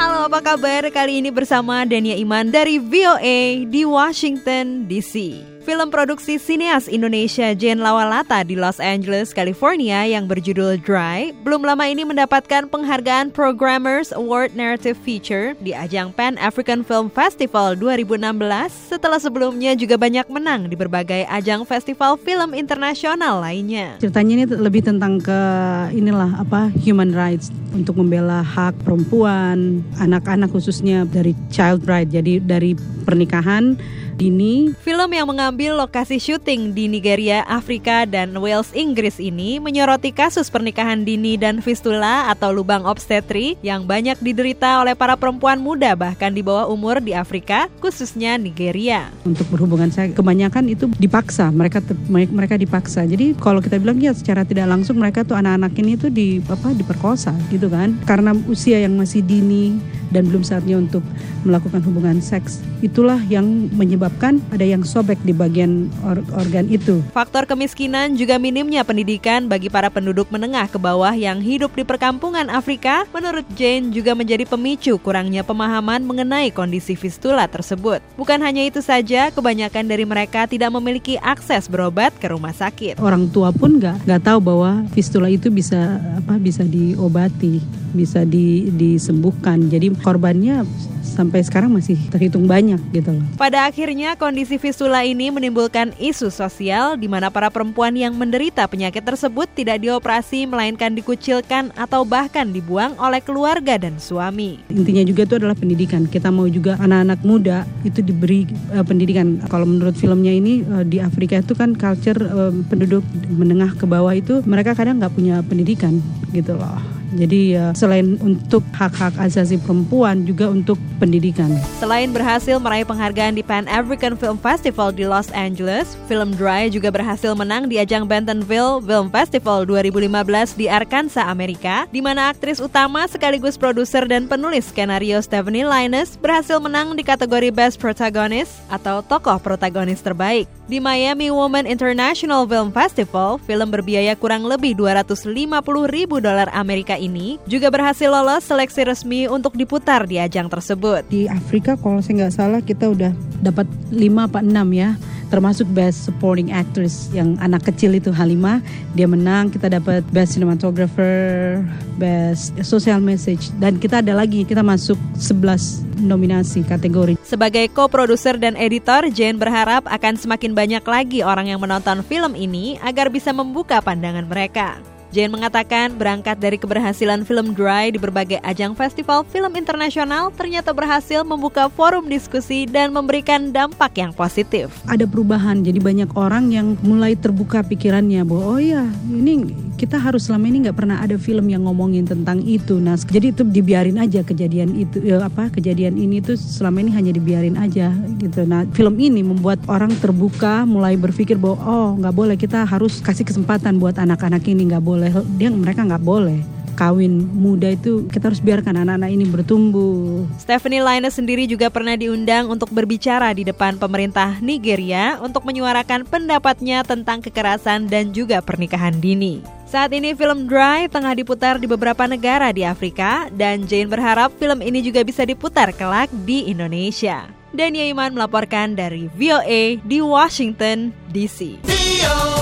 Halo, apa kabar? Kali ini bersama Dania Iman dari VOA di Washington DC. Film produksi sineas Indonesia Jane Lawalata di Los Angeles, California yang berjudul Dry belum lama ini mendapatkan penghargaan Programmers Award Narrative Feature di ajang Pan African Film Festival 2016 setelah sebelumnya juga banyak menang di berbagai ajang festival film internasional lainnya. Ceritanya ini lebih tentang ke inilah apa human rights untuk membela hak perempuan, anak-anak khususnya dari child right. Jadi dari pernikahan dini Film yang mengambil lokasi syuting di Nigeria, Afrika, dan Wales, Inggris ini menyoroti kasus pernikahan dini dan fistula atau lubang obstetri yang banyak diderita oleh para perempuan muda bahkan di bawah umur di Afrika, khususnya Nigeria. untuk berhubungan saya kebanyakan itu dipaksa. Mereka mereka dipaksa. Jadi kalau kita bilang ya secara tidak langsung mereka tuh anak-anak ini tuh di apa diperkosa gitu kan. Karena usia yang masih dini dan belum saatnya untuk melakukan hubungan seks itulah yang menyebabkan ada yang sobek di bagian or- organ itu Faktor kemiskinan juga minimnya pendidikan bagi para penduduk menengah ke bawah yang hidup di perkampungan Afrika, menurut Jane juga menjadi pemicu kurangnya pemahaman mengenai kondisi fistula tersebut. Bukan hanya itu saja, kebanyakan dari mereka tidak memiliki akses berobat ke rumah sakit. orang tua pun nggak nggak tahu bahwa fistula itu bisa apa bisa diobati bisa di, disembuhkan jadi korbannya sampai sekarang masih terhitung banyak gitu loh. Pada akhirnya, kondisi fistula ini menimbulkan isu sosial di mana para perempuan yang menderita penyakit tersebut tidak dioperasi melainkan dikucilkan atau bahkan dibuang oleh keluarga dan suami. intinya juga itu adalah pendidikan. Kita mau juga anak-anak muda itu diberi eh, pendidikan. Kalau menurut filmnya ini eh, di Afrika itu kan culture eh, penduduk menengah ke bawah itu mereka kadang nggak punya pendidikan gitu loh jadi eh, selain untuk hak-hak asasi perempuan juga untuk pendidikan Selain berhasil meraih penghargaan di Pan African Film Festival di Los Angeles, film Dry juga berhasil menang di ajang Bentonville Film Festival 2015 di Arkansas, Amerika, di mana aktris utama sekaligus produser dan penulis skenario Stephanie Linus berhasil menang di kategori Best Protagonist atau tokoh protagonis terbaik. Di Miami Women International Film Festival, film berbiaya kurang lebih 250 ribu dolar Amerika ini juga berhasil lolos seleksi resmi untuk diputar di ajang tersebut. di Afrika kalau saya nggak salah kita udah dapat 5 apa 6 ya termasuk best supporting actress yang anak kecil itu Halimah dia menang kita dapat best cinematographer best social message dan kita ada lagi kita masuk 11 nominasi kategori Sebagai co-produser dan editor, Jane berharap akan semakin banyak lagi orang yang menonton film ini agar bisa membuka pandangan mereka. Jane mengatakan berangkat dari keberhasilan film Dry di berbagai ajang festival film internasional ternyata berhasil membuka forum diskusi dan memberikan dampak yang positif. ada perubahan jadi banyak orang yang mulai terbuka pikirannya bahwa oh ya ini kita harus selama ini nggak pernah ada film yang ngomongin tentang itu nah jadi itu dibiarin aja kejadian itu ya, apa kejadian ini tuh selama ini hanya dibiarin aja gitu. Nah film ini membuat orang terbuka mulai berpikir bahwa oh nggak boleh kita harus kasih kesempatan buat anak-anak ini nggak boleh dia mereka nggak boleh kawin muda itu kita harus biarkan anak-anak ini bertumbuh Stephanie Linus sendiri juga pernah diundang untuk berbicara di depan pemerintah Nigeria untuk menyuarakan pendapatnya tentang kekerasan dan juga pernikahan dini. Saat ini film Dry tengah diputar di beberapa negara di Afrika dan Jane berharap film ini juga bisa diputar kelak di Indonesia. Dania Iman melaporkan dari VOA di Washington, D.C. VOA.